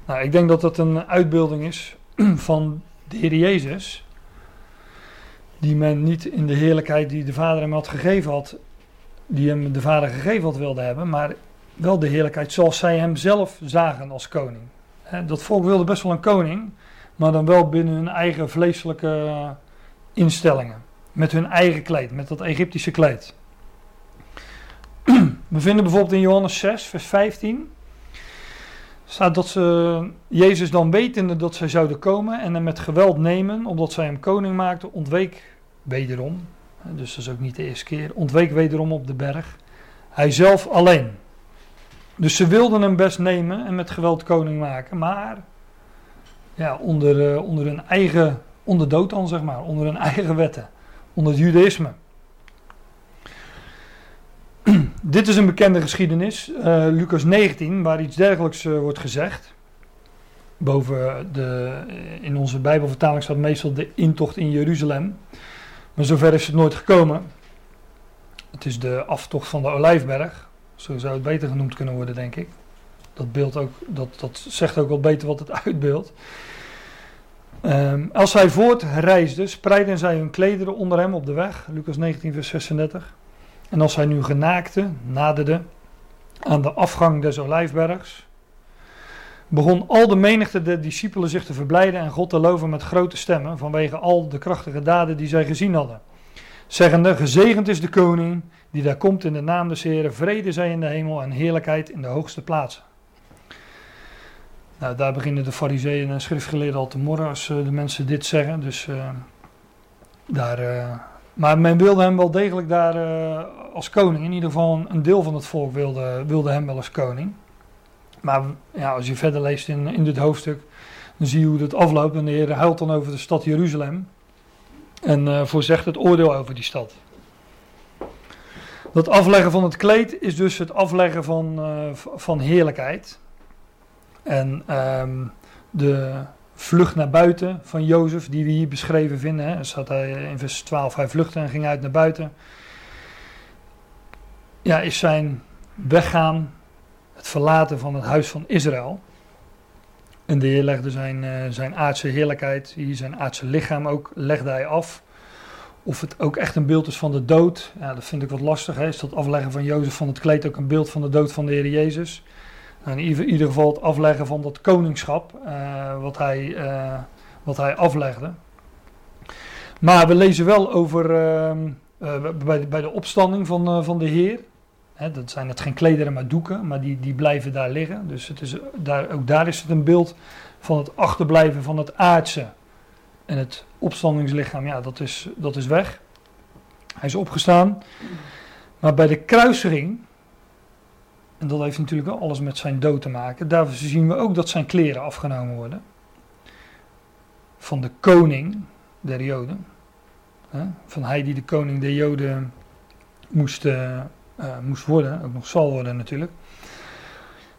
Nou, ik denk dat dat een uitbeelding is [CLEARS THROAT] van de Heer Jezus. Die men niet in de heerlijkheid die de Vader hem had gegeven had, die hem de Vader gegeven had wilde hebben, maar wel de heerlijkheid zoals zij hem zelf zagen als koning. dat volk wilde best wel een koning, maar dan wel binnen hun eigen vleeselijke instellingen. Met hun eigen kleed, met dat Egyptische kleed. [CLEARS THROAT] We vinden bijvoorbeeld in Johannes 6, vers 15 staat dat ze Jezus dan wetende dat zij zouden komen en hem met geweld nemen, omdat zij hem koning maakten, ontweek wederom. Dus dat is ook niet de eerste keer. Ontweek wederom op de berg. Hij zelf alleen. Dus ze wilden hem best nemen en met geweld koning maken, maar ja, onder, uh, onder hun eigen, onder dood dan zeg maar, onder hun [LAUGHS] eigen wetten, onder het judaïsme. [CLEARS THROAT] Dit is een bekende geschiedenis, uh, Lucas 19, waar iets dergelijks uh, wordt gezegd. Boven de, in onze Bijbelvertaling staat meestal de intocht in Jeruzalem. Maar zover is het nooit gekomen. Het is de aftocht van de Olijfberg. Zo zou het beter genoemd kunnen worden, denk ik. Dat, beeld ook, dat, dat zegt ook wel beter wat het [LAUGHS] uitbeeldt. Um, als zij voortreisden, spreidden zij hun klederen onder hem op de weg. Lucas 19, vers 36. En als hij nu genaakte naderde aan de afgang des Olijfbergs, begon al de menigte der discipelen zich te verblijden en God te loven met grote stemmen vanwege al de krachtige daden die zij gezien hadden. Zeggende, gezegend is de koning die daar komt in de naam des Heren, vrede zij in de hemel en heerlijkheid in de hoogste plaatsen. Nou, daar beginnen de fariseeën en schriftgeleerden al te morren als uh, de mensen dit zeggen. Dus uh, daar, uh, maar men wilde hem wel degelijk daar als koning. In ieder geval een, deel van het volk wilde, wilde hem wel als koning. Maar ja, als je verder leest in, in dit hoofdstuk, dan zie je hoe het afloopt. En de Heer huilt dan over de stad Jeruzalem. En voorzegt het oordeel over die stad. Dat afleggen van het kleed is dus het afleggen van, van heerlijkheid. En um, de, vlucht naar buiten van Jozef, die we hier beschreven vinden. Hè. Zat hij in vers 12, hij vluchtte en ging uit naar buiten. Ja, is zijn weggaan, het verlaten van het huis van Israël. En de Heer legde zijn, uh, zijn aardse heerlijkheid, hier zijn aardse lichaam ook, legde hij af. Of het ook echt een beeld is van de dood, ja, dat vind ik wat lastig. Hè. Is dat afleggen van Jozef van het kleed ook een beeld van de dood van de Heer Jezus? In ieder geval het afleggen van dat koningschap, uh, wat, hij, uh, wat hij aflegde. Maar we lezen wel over uh, bij, bij de opstanding van, van de Heer. Dat zijn het geen klederen, maar doeken, maar die, die blijven daar liggen. Dus het is, daar, ook daar is het een beeld van het achterblijven van het aardse. En het opstandingslichaam, ja, dat is, dat is weg. Hij is opgestaan. Maar bij de kruising En dat heeft natuurlijk alles met zijn dood te maken. Daarvoor zien we ook dat zijn kleren afgenomen worden. Van de koning der Joden. Van hij die de koning der Joden moest, uh, moest worden, ook nog zal worden natuurlijk.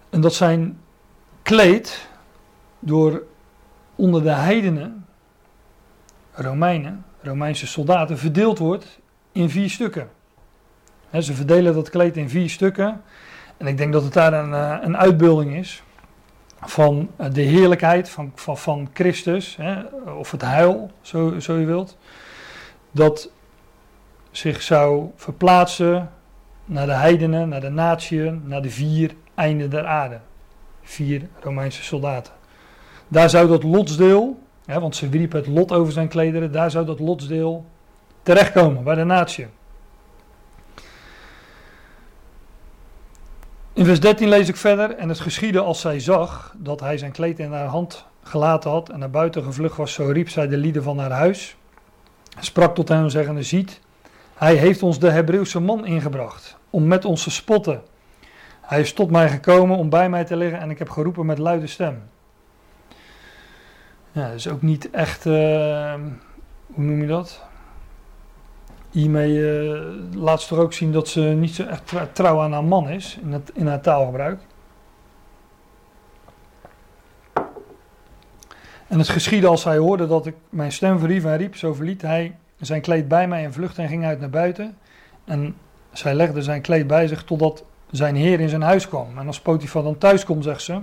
En dat zijn kleed door onder de heidenen, Romeinen, Romeinse soldaten, verdeeld wordt in vier stukken. ze verdelen dat kleed in vier stukken. En ik denk dat het daar een, eh, een uitbeelding is van eh, de heerlijkheid van, van, van Christus, hè, of het heil, zo, zo je wilt, dat zich zou verplaatsen naar de heidenen, naar de natieën, naar de vier einden der aarde. Vier Romeinse soldaten. Daar zou dat lotsdeel, hè, want ze wierpen het lot over zijn klederen, daar zou dat lotsdeel terechtkomen bij de natie. In vers 13 lees ik verder. En het geschiedde als zij zag dat hij zijn kleed in haar hand gelaten had en naar buiten gevlucht was, zo riep zij de lieden van haar huis. Sprak tot hem zeggende, ziet, hij heeft ons de Hebreeuwse man ingebracht om met ons te spotten. Hij is tot mij gekomen om bij mij te liggen en ik heb geroepen met luide stem. Ja, dat is ook niet echt, uh, hoe noem je dat? Hiermee uh, laat ze toch ook zien dat ze niet zo echt trouw aan haar man is in, het, in haar taalgebruik. En het geschiedde als hij hoorde dat ik mijn stem verhief en riep, zo verliet hij zijn kleed bij mij en vluchtte en ging uit naar buiten. En zij legde zijn kleed bij zich totdat zijn heer in zijn huis kwam. En als Potifar dan thuis komt, zegt ze,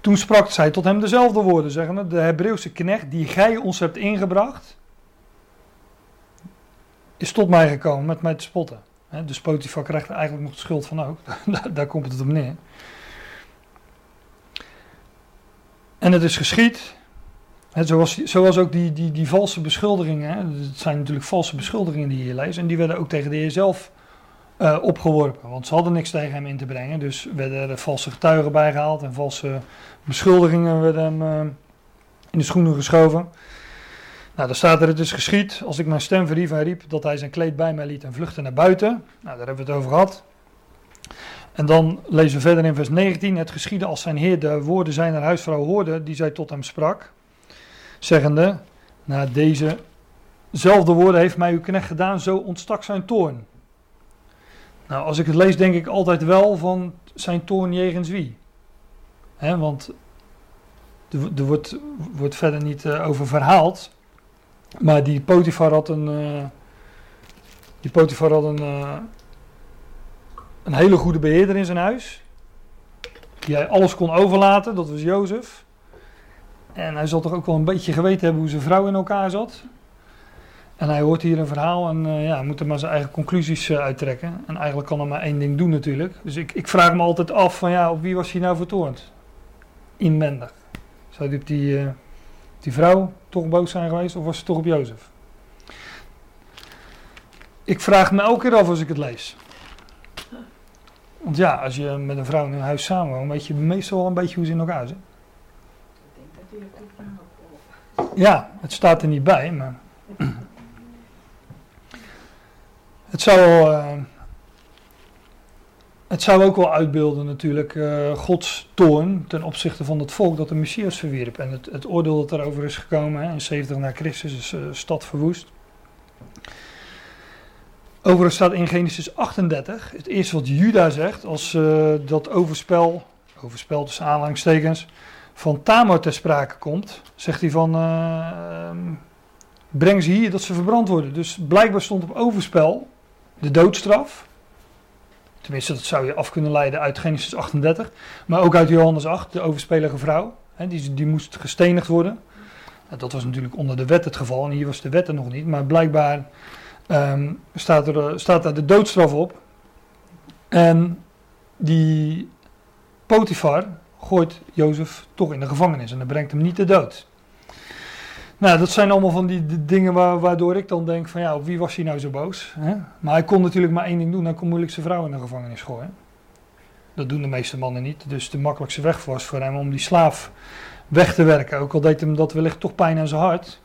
toen sprak zij tot hem dezelfde woorden, zeggende, de Hebreeuwse knecht die gij ons hebt ingebracht, is tot mij gekomen met mij te spotten. dus Potifar krijgt er eigenlijk nog de schuld van ook. [LAUGHS] daar, komt het op neer. En het is geschied, zoals, zoals ook die, die, die valse beschuldigingen, het zijn natuurlijk valse beschuldigingen die je hier leest, en die werden ook tegen de heer zelf uh, opgeworpen. Want ze hadden niks tegen hem in te brengen, dus werden er valse getuigen bijgehaald en valse beschuldigingen werden hem uh, in de schoenen geschoven. Nou, daar staat er, het is geschied, als ik mijn stem verhief en riep, dat hij zijn kleed bij mij liet en vluchtte naar buiten. Nou, daar hebben we het over gehad. En dan lezen we verder in vers 19, het geschiedde als zijn heer de woorden zijner huisvrouw hoorde, die zij tot hem sprak, zeggende, na dezezelfde woorden heeft mij uw knecht gedaan, zo ontstak zijn toorn. Nou, als ik het lees, denk ik altijd wel van zijn toorn jegens wie. Want er, wordt, wordt verder niet uh, over verhaald. Maar die Potifar had een. Uh, die Potifar had een. Uh, een hele goede beheerder in zijn huis. Die hij alles kon overlaten, dat was Jozef. En hij zal toch ook wel een beetje geweten hebben hoe zijn vrouw in elkaar zat. En hij hoort hier een verhaal en uh, ja, moet er maar zijn eigen conclusies uittrekken. En eigenlijk kan hij maar één ding doen natuurlijk. Dus ik, ik vraag me altijd af van ja, op wie was hij nou vertoornd? Inwendig. Zou hij die, die vrouw toch boos zijn geweest of was het toch op Jozef? Ik vraag me elke keer af als ik het lees. Want ja, als je met een vrouw in een huis samenwoont, weet je meestal wel een beetje hoe ze in elkaar het Ja, het staat er niet bij, maar... [CLEARS THROAT] Het zou, uh, het zou ook wel uitbeelden natuurlijk uh, Gods toorn ten opzichte van het volk dat de Messias verwierp. En het, het oordeel dat erover is gekomen hè, in 70 na Christus is de uh, stad verwoest. Overigens staat in Genesis 38, het eerste wat Juda zegt als uh, dat overspel, overspel tussen aanhalingstekens, van Tamar ter sprake komt, zegt hij van, ehm, breng ze hier dat ze verbrand worden. Dus blijkbaar stond op overspel de doodstraf. Tenminste, dat zou je af kunnen leiden uit Genesis 38. Maar ook uit Johannes 8, de overspelige vrouw. Hè, die, die moest gestenigd worden. Dat was natuurlijk onder de wet het geval. En hier was de wet er nog niet. Maar blijkbaar um, staat, er, staat daar de doodstraf op. En die Potifar gooit Jozef toch in de gevangenis. En dan brengt hem niet te dood. Nou, dat zijn allemaal van die, dingen waardoor ik dan denk van ja, op wie was hij nou zo boos? Hè? Maar hij kon natuurlijk maar één ding doen, hij kon moeilijk zijn vrouw in de gevangenis gooien. Dat doen de meeste mannen niet, dus de makkelijkste weg was voor hem om die slaaf weg te werken. Ook al deed hem dat wellicht toch pijn aan zijn hart,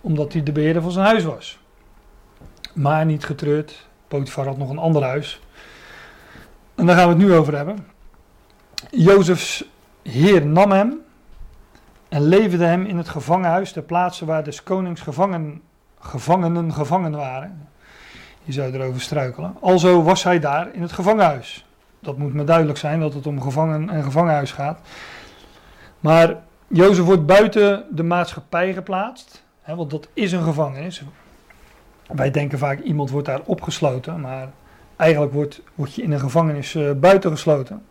omdat hij de beheerder van zijn huis was. Maar niet getreurd, Potifar had nog een ander huis. En daar gaan we het nu over hebben. Jozefs heer nam hem en leverde hem in het gevangenhuis ter plaatse waar des konings gevangen, gevangenen gevangen waren. Je zou erover struikelen. Alzo was hij daar in het gevangenhuis. Dat moet me duidelijk zijn dat het om gevangen en gevangenhuis gaat. Maar Jozef wordt buiten de maatschappij geplaatst, hè, want dat is een gevangenis. Wij denken vaak iemand wordt daar opgesloten, maar eigenlijk wordt, word je in een gevangenis uh, buitengesloten.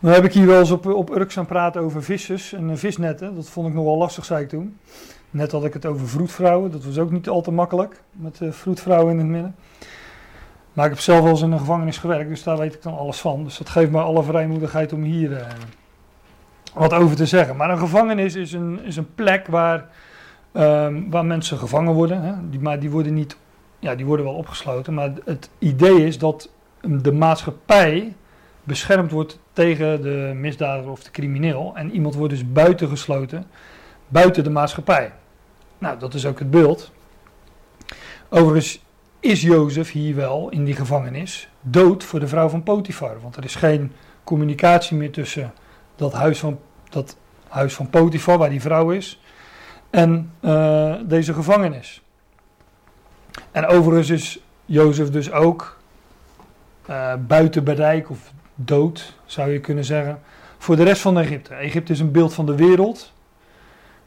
Dan heb ik hier wel eens op, op Urk aan praten over vissers en visnetten. Dat vond ik nogal lastig, zei ik toen. Net had ik het over vroedvrouwen. Dat was ook niet al te makkelijk met uh, vroedvrouwen in het midden. Maar ik heb zelf wel eens in een gevangenis gewerkt, dus daar weet ik dan alles van. Dus dat geeft mij alle vrijmoedigheid om hier uh, wat over te zeggen. Maar een gevangenis is een, is een plek waar, um, waar mensen gevangen worden. Hè? Maar die worden niet, ja, die worden wel opgesloten. Maar het idee is dat de maatschappij beschermd wordt tegen de misdadiger of de crimineel. En iemand wordt dus buitengesloten, buiten de maatschappij. Nou, dat is ook het beeld. Overigens is Jozef hier wel in die gevangenis dood voor de vrouw van Potifar. Want er is geen communicatie meer tussen dat huis van, dat huis van Potifar, waar die vrouw is, en uh, deze gevangenis. En overigens is Jozef dus ook uh, buiten bereik of dood, zou je kunnen zeggen, voor de rest van Egypte. Egypte is een beeld van de wereld.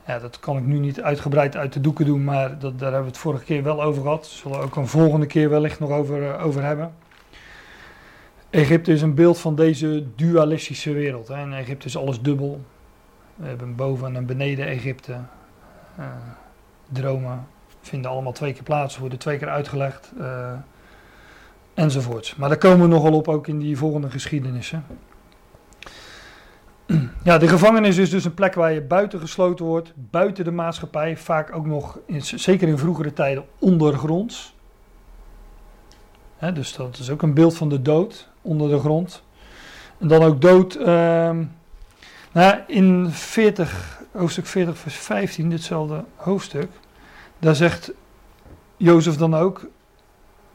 Ja, dat kan ik nu niet uitgebreid uit de doeken doen, maar dat, daar hebben we het vorige keer wel over gehad. Zullen we ook een volgende keer wellicht nog over, uh, over hebben. Egypte is een beeld van deze dualistische wereld. Hè. In Egypte is alles dubbel. We hebben boven en beneden Egypte. Uh, dromen vinden allemaal twee keer plaats, worden twee keer uitgelegd. Uh, enzovoorts. Maar daar komen we nogal op ook in die volgende geschiedenissen. [CLEARS THROAT] Ja, de gevangenis is dus een plek waar je buiten gesloten wordt, buiten de maatschappij, vaak ook nog, in, zeker in vroegere tijden, ondergronds. Dus dat is ook een beeld van de dood onder de grond. En dan ook dood. Uh, nou, in 40, hoofdstuk 40, vers 15, ditzelfde hoofdstuk, daar zegt Jozef dan ook: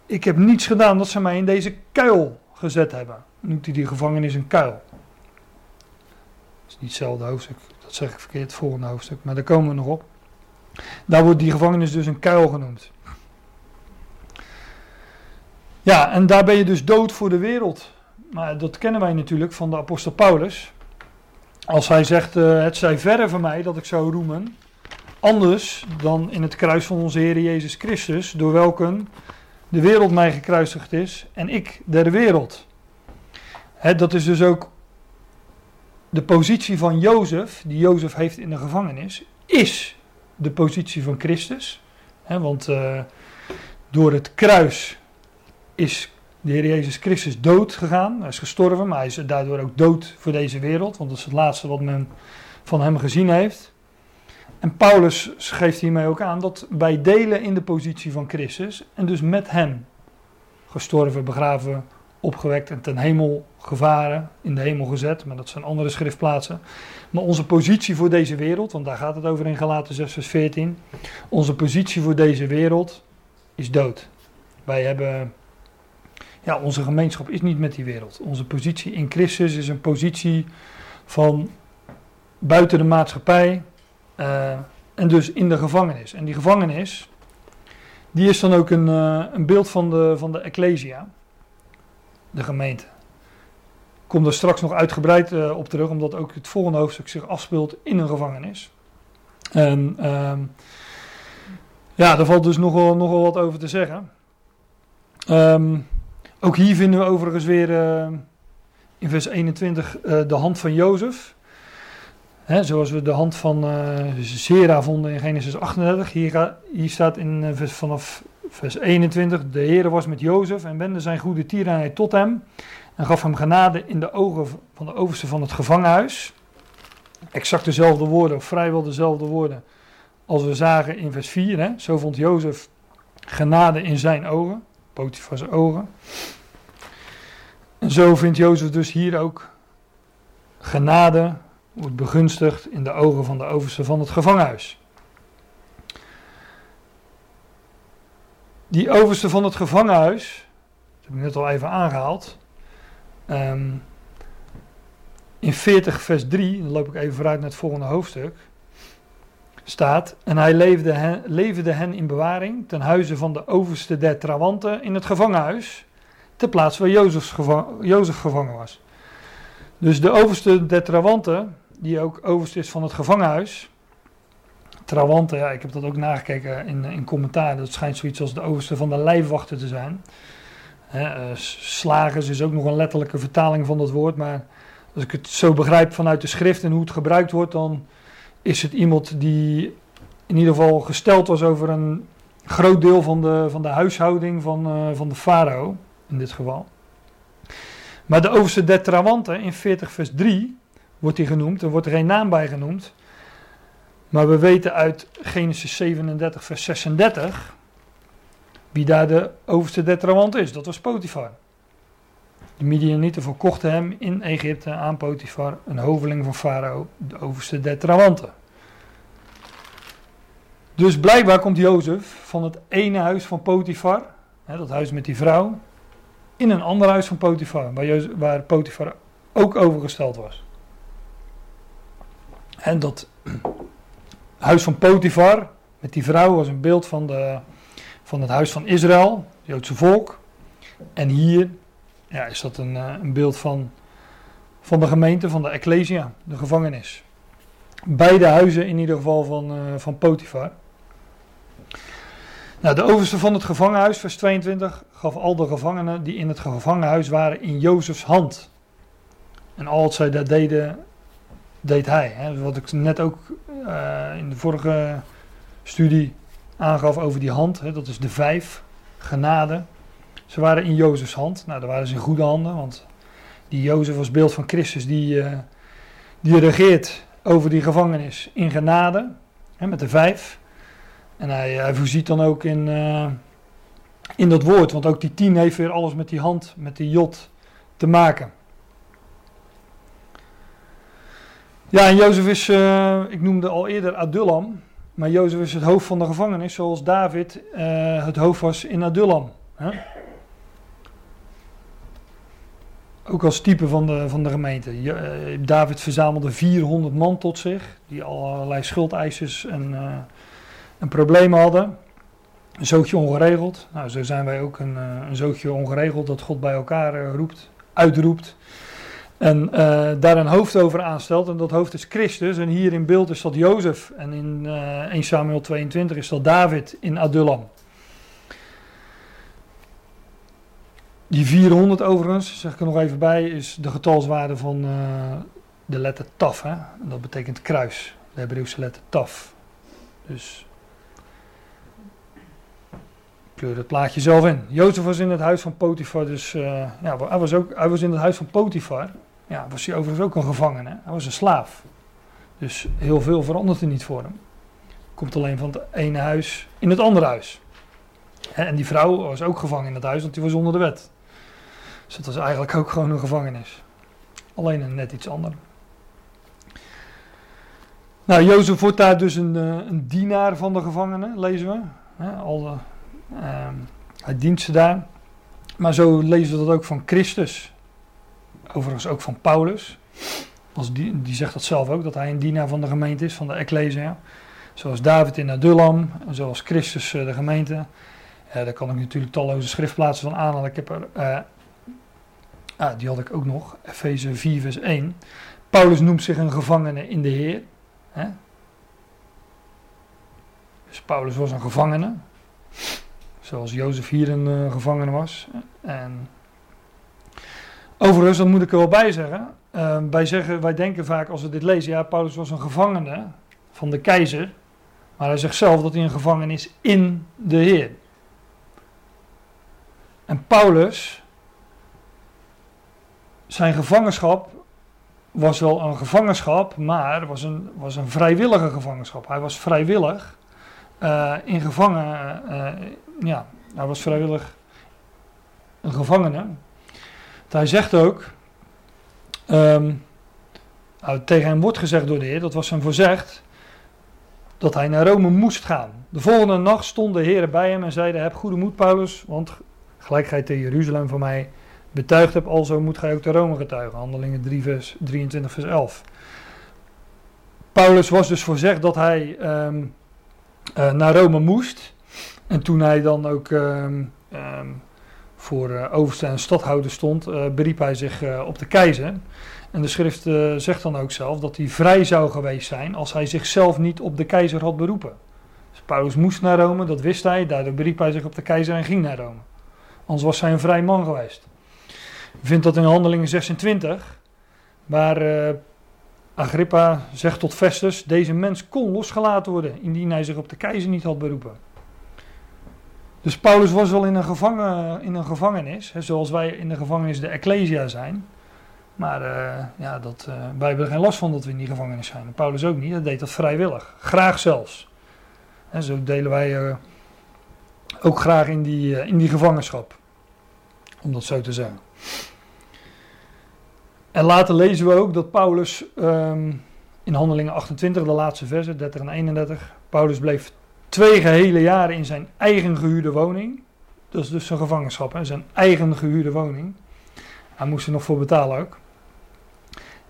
Ik heb niets gedaan dat ze mij in deze kuil gezet hebben. Noemt hij die gevangenis een kuil. Dat is niet hetzelfde hoofdstuk, dat zeg ik verkeerd, het volgende hoofdstuk, maar daar komen we nog op. Daar wordt die gevangenis dus een kuil genoemd. Ja, en daar ben je dus dood voor de wereld. Maar dat kennen wij natuurlijk van de apostel Paulus. Als hij zegt, uh, het zij verre van mij dat ik zou roemen, anders dan in het kruis van onze Heer Jezus Christus, door welke de wereld mij gekruisigd is en ik der wereld. Dat is dus ook de positie van Jozef, die Jozef heeft in de gevangenis, is de positie van Christus. Want uh, door het kruis is de Heer Jezus Christus dood gegaan. Hij is gestorven, maar hij is daardoor ook dood voor deze wereld. Want dat is het laatste wat men van hem gezien heeft. En Paulus geeft hiermee ook aan dat wij delen in de positie van Christus. En dus met hem gestorven, begraven, opgewekt en ten hemel gevaren, in de hemel gezet. Maar dat zijn andere schriftplaatsen. Maar onze positie voor deze wereld, want daar gaat het over in Galaten 6 vers 14. Onze positie voor deze wereld is dood. Wij hebben ja, onze gemeenschap is niet met die wereld. Onze positie in Christus is een positie van buiten de maatschappij uh, en dus in de gevangenis. En die gevangenis, die is dan ook een, uh, een beeld van de, van de Ecclesia, de gemeente. Ik kom daar straks nog uitgebreid uh, op terug, omdat ook het volgende hoofdstuk zich afspeelt in een gevangenis. En ehm, ja, daar valt dus nogal, nogal wat over te zeggen. Um, ook hier vinden we overigens weer in vers 21 uh, de hand van Jozef. Zoals we de hand van uh, Zera vonden in Genesis 38. Hier, hier staat in, vers, vanaf vers 21: De Heer was met Jozef en wendde zijn goede tierenheid tot hem. En gaf hem genade in de ogen van de overste van het gevangenhuis. Exact dezelfde woorden, of vrijwel dezelfde woorden. als we zagen in vers 4. Hè. Zo vond Jozef genade in zijn ogen. Potifars ogen. En zo vindt Jozef dus hier ook genade, wordt begunstigd in de ogen van de overste van het gevangenhuis. Die overste van het gevangenhuis, dat heb ik net al even aangehaald, Ehm, in 40 vers 3, dan loop ik even vooruit naar het volgende hoofdstuk, staat, en hij leefde hen, leverde hen in bewaring ten huize van de overste der trawanten in het gevangenhuis, ter plaatse waar Jozef gevangen, Jozef gevangen was. Dus de overste der trawanten, die ook overste is van het gevangenhuis, trawanten, ja, ik heb dat ook nagekeken in, in commentaar, dat schijnt zoiets als de overste van de lijfwachten te zijn. He, uh, slagers is ook nog een letterlijke vertaling van dat woord, maar als ik het zo begrijp vanuit de schrift en hoe het gebruikt wordt, dan is het iemand die in ieder geval gesteld was over een groot deel van de, van de huishouding van, uh, van de farao, in dit geval. Maar de overste der Trawanten in 40 vers 3 wordt hij genoemd, er wordt er geen naam bij genoemd. Maar we weten uit Genesis 37 vers 36 wie daar de overste der Trawanten is. Dat was Potifar. De Midianieten verkochten hem in Egypte aan Potifar, een hoveling van Farao, de overste der Trawanten. Dus blijkbaar komt Jozef van het ene huis van Potifar, hè, dat huis met die vrouw, in een ander huis van Potifar, waar, waar Potifar ook overgesteld was. En dat huis van Potifar met die vrouw was een beeld van, de, van het huis van Israël, het Joodse volk. En hier ja, is dat een, eh, een beeld van, van de gemeente, van de Ecclesia, de gevangenis. Beide huizen in ieder geval van, uh, van Potifar. Nou, de overste van het gevangenhuis, vers 22, gaf al de gevangenen die in het gevangenhuis waren in Jozefs hand. En al wat zij daar deden, deed hij. Hè. Wat ik net ook uh, in de vorige studie aangaf over die hand, hè, dat is de vijf, genade. Ze waren in Jozefs hand. Nou, daar waren ze in goede handen, want die Jozef was beeld van Christus die, uh, die regeert over die gevangenis in genade, hè, met de vijf. En hij, hij voorziet dan ook in, uh, in dat woord, want ook die tien heeft weer alles met die hand, met die jot te maken. Ja, en Jozef is, uh, ik noemde al eerder Adullam, maar Jozef is het hoofd van de gevangenis, zoals David uh, het hoofd was in Adullam. Hè? Ook als type van de, van de gemeente. Je, uh, David verzamelde 400 man tot zich, die allerlei schuldeisers en, en problemen hadden. Een zootje ongeregeld. Nou, zo zijn wij ook een, een zootje ongeregeld dat God bij elkaar roept, uitroept. En uh, daar een hoofd over aanstelt. En dat hoofd is Christus. En hier in beeld is dat Jozef. En in uh, 1 Samuel 22 is dat David in Adullam. Die 400 overigens, zeg ik er nog even bij, is de getalswaarde van uh, de letter Taf. Hè? En dat betekent kruis. De Hebreeuwse letter Taf. Dus kleur het plaatje zelf in. Jozef was in het huis van Potifar, dus ja, hij was, ook, hij was in het huis van Potifar. Ja, was hij overigens ook een gevangene. Hij was een slaaf. Dus heel veel verandert er niet voor hem. Komt alleen van het ene huis in het andere huis. En die vrouw was ook gevangen in dat huis, want die was onder de wet. Dus dat was eigenlijk ook gewoon een gevangenis. Alleen een net iets ander. Nou, Jozef wordt daar dus een, een dienaar van de gevangenen, lezen we. al de, uh, hij dient ze daar. Maar zo lezen we dat ook van Christus. Overigens ook van Paulus. Als die, die zegt dat zelf ook, dat hij een dienaar van de gemeente is, van de Ecclesia. Zoals David in Adullam, zoals Christus de gemeente. Daar kan ik natuurlijk talloze schriftplaatsen van aanhalen. Ik heb er, uh, ah, die had ik ook nog, Efeze 4 vers 1. Paulus noemt zich een gevangene in de Heer. Hè? Dus Paulus was een gevangene. Zoals Jozef hier een uh, gevangene was. En overigens, dat moet ik er wel bij zeggen. Uh, wij, zeggen. wij denken vaak als we dit lezen, ja, Paulus was een gevangene van de keizer. Maar hij zegt zelf dat hij een gevangene is in de Heer. En Paulus, zijn gevangenschap was wel een gevangenschap, maar was een, was een vrijwillige gevangenschap. Hij was vrijwillig uh, in gevangen, uh, ja, hij was vrijwillig een gevangene. Hij zegt ook, um, nou, tegen hem wordt gezegd door de Heer, dat was hem voorzegd, dat hij naar Rome moest gaan. De volgende nacht stonden de heren bij hem en zeiden, heb goede moed Paulus, want gelijk gij te Jeruzalem van mij betuigd hebt, alzo moet gij ook de Rome getuigen. Handelingen 3 vers 23 vers 11. Paulus was dus voorzegd dat hij ehm, eh, naar Rome moest. En toen hij dan ook ehm, ehm, voor uh, overste en stadhouder stond, uh, beriep hij zich op de keizer. En de schrift zegt dan ook zelf dat hij vrij zou geweest zijn als hij zichzelf niet op de keizer had beroepen. Dus Paulus moest naar Rome, dat wist hij, daardoor beriep hij zich op de keizer en ging naar Rome. Anders was hij een vrij man geweest. Vindt dat in Handelingen 26, waar Agrippa zegt tot Festus: deze mens kon losgelaten worden indien hij zich op de keizer niet had beroepen. Dus Paulus was wel in een, gevangen, in een gevangenis, hè, zoals wij in de gevangenis de Ecclesia zijn. Maar uh, ja, dat, uh, wij hebben er geen last van dat we in die gevangenis zijn. Paulus ook niet, hij deed dat vrijwillig. Graag zelfs. En zo delen wij ook graag in die, in die gevangenschap. Om dat zo te zeggen. En later lezen we ook dat Paulus um, in Handelingen 28, de laatste versen, 30 en 31, Paulus bleef twee gehele jaren in zijn eigen gehuurde woning. Dat is dus zijn gevangenschap, hè, zijn eigen gehuurde woning. Hij moest er nog voor betalen ook.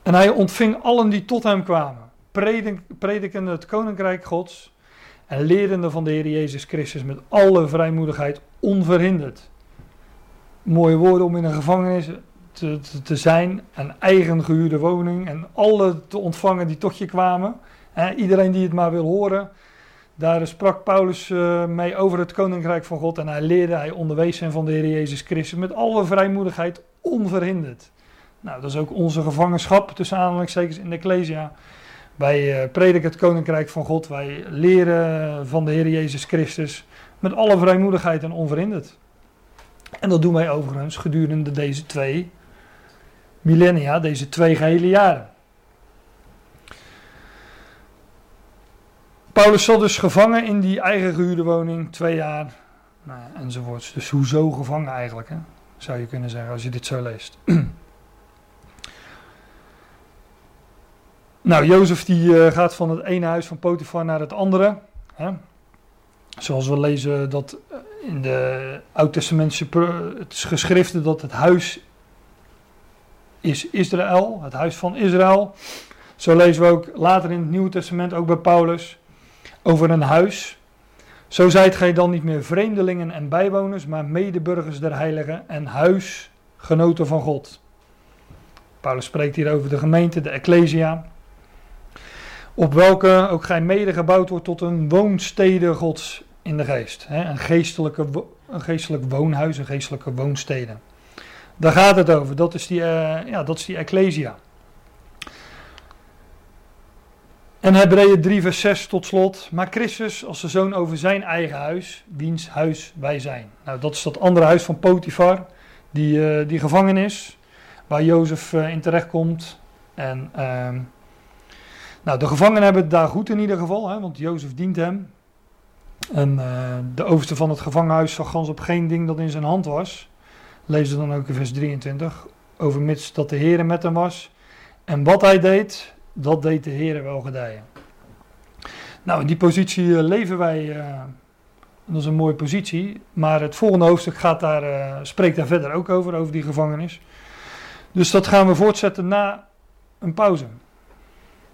En hij ontving allen die tot hem kwamen, predik, predikende het koninkrijk Gods en lerende van de Heer Jezus Christus met alle vrijmoedigheid onverhinderd. Mooie woorden om in een gevangenis te, te, zijn, een eigen gehuurde woning en alle te ontvangen die tot je kwamen. iedereen die het maar wil horen. Daar sprak Paulus uh, mee over het koninkrijk van God en hij leerde, hij onderwees hen van de Heer Jezus Christus met alle vrijmoedigheid onverhinderd. Nou, dat is ook onze gevangenschap tussen aanhalingstekens in de Ecclesia. Wij uh, prediken het koninkrijk van God, wij leren van de Heer Jezus Christus met alle vrijmoedigheid en onverhinderd. En dat doen wij overigens gedurende deze twee millennia, deze twee gehele jaren. Paulus zat dus gevangen in die eigen gehuurde woning, twee jaar, nou enzovoorts. Dus hoezo gevangen eigenlijk, hè? zou je kunnen zeggen als je dit zo leest. [CLEARS THROAT] nou, Jozef die uh, gaat van het ene huis van Potifar naar het andere. Hè? Zoals we lezen dat in de Oud-testamentische geschriften dat het huis is Israël, het huis van Israël. Zo lezen we ook later in het Nieuwe Testament, ook bij Paulus, over een huis. Zo zijt gij dan niet meer vreemdelingen en bijwoners, maar medeburgers der heiligen en huisgenoten van God. Paulus spreekt hier over de gemeente, de Ecclesia, op welke ook gij mede gebouwd wordt tot een woonstede Gods in de geest. Een, geestelijke, een geestelijk woonhuis, een geestelijke woonstede. Daar gaat het over. Dat is die, uh, ja, dat is die Ecclesia. En Hebreeën 3 vers 6 tot slot. Maar Christus als de zoon over zijn eigen huis, wiens huis wij zijn. Nou, dat is dat andere huis van Potifar, die, uh, die gevangen is, waar Jozef uh, in terecht komt. En ehm, nou, de gevangenen hebben het daar goed in ieder geval, hè, want Jozef dient hem. En de overste van het gevangenhuis zag gans op geen ding dat in zijn hand was. Lees dan ook in vers 23. Overmits dat de Heer met hem was. En wat hij deed, dat deed de Heer wel gedijen. Nou, in die positie eh, leven wij. Uh, dat is een mooie positie. Maar het volgende hoofdstuk gaat daar, uh, spreekt daar verder ook over, over die gevangenis. Dus dat gaan we voortzetten na een pauze.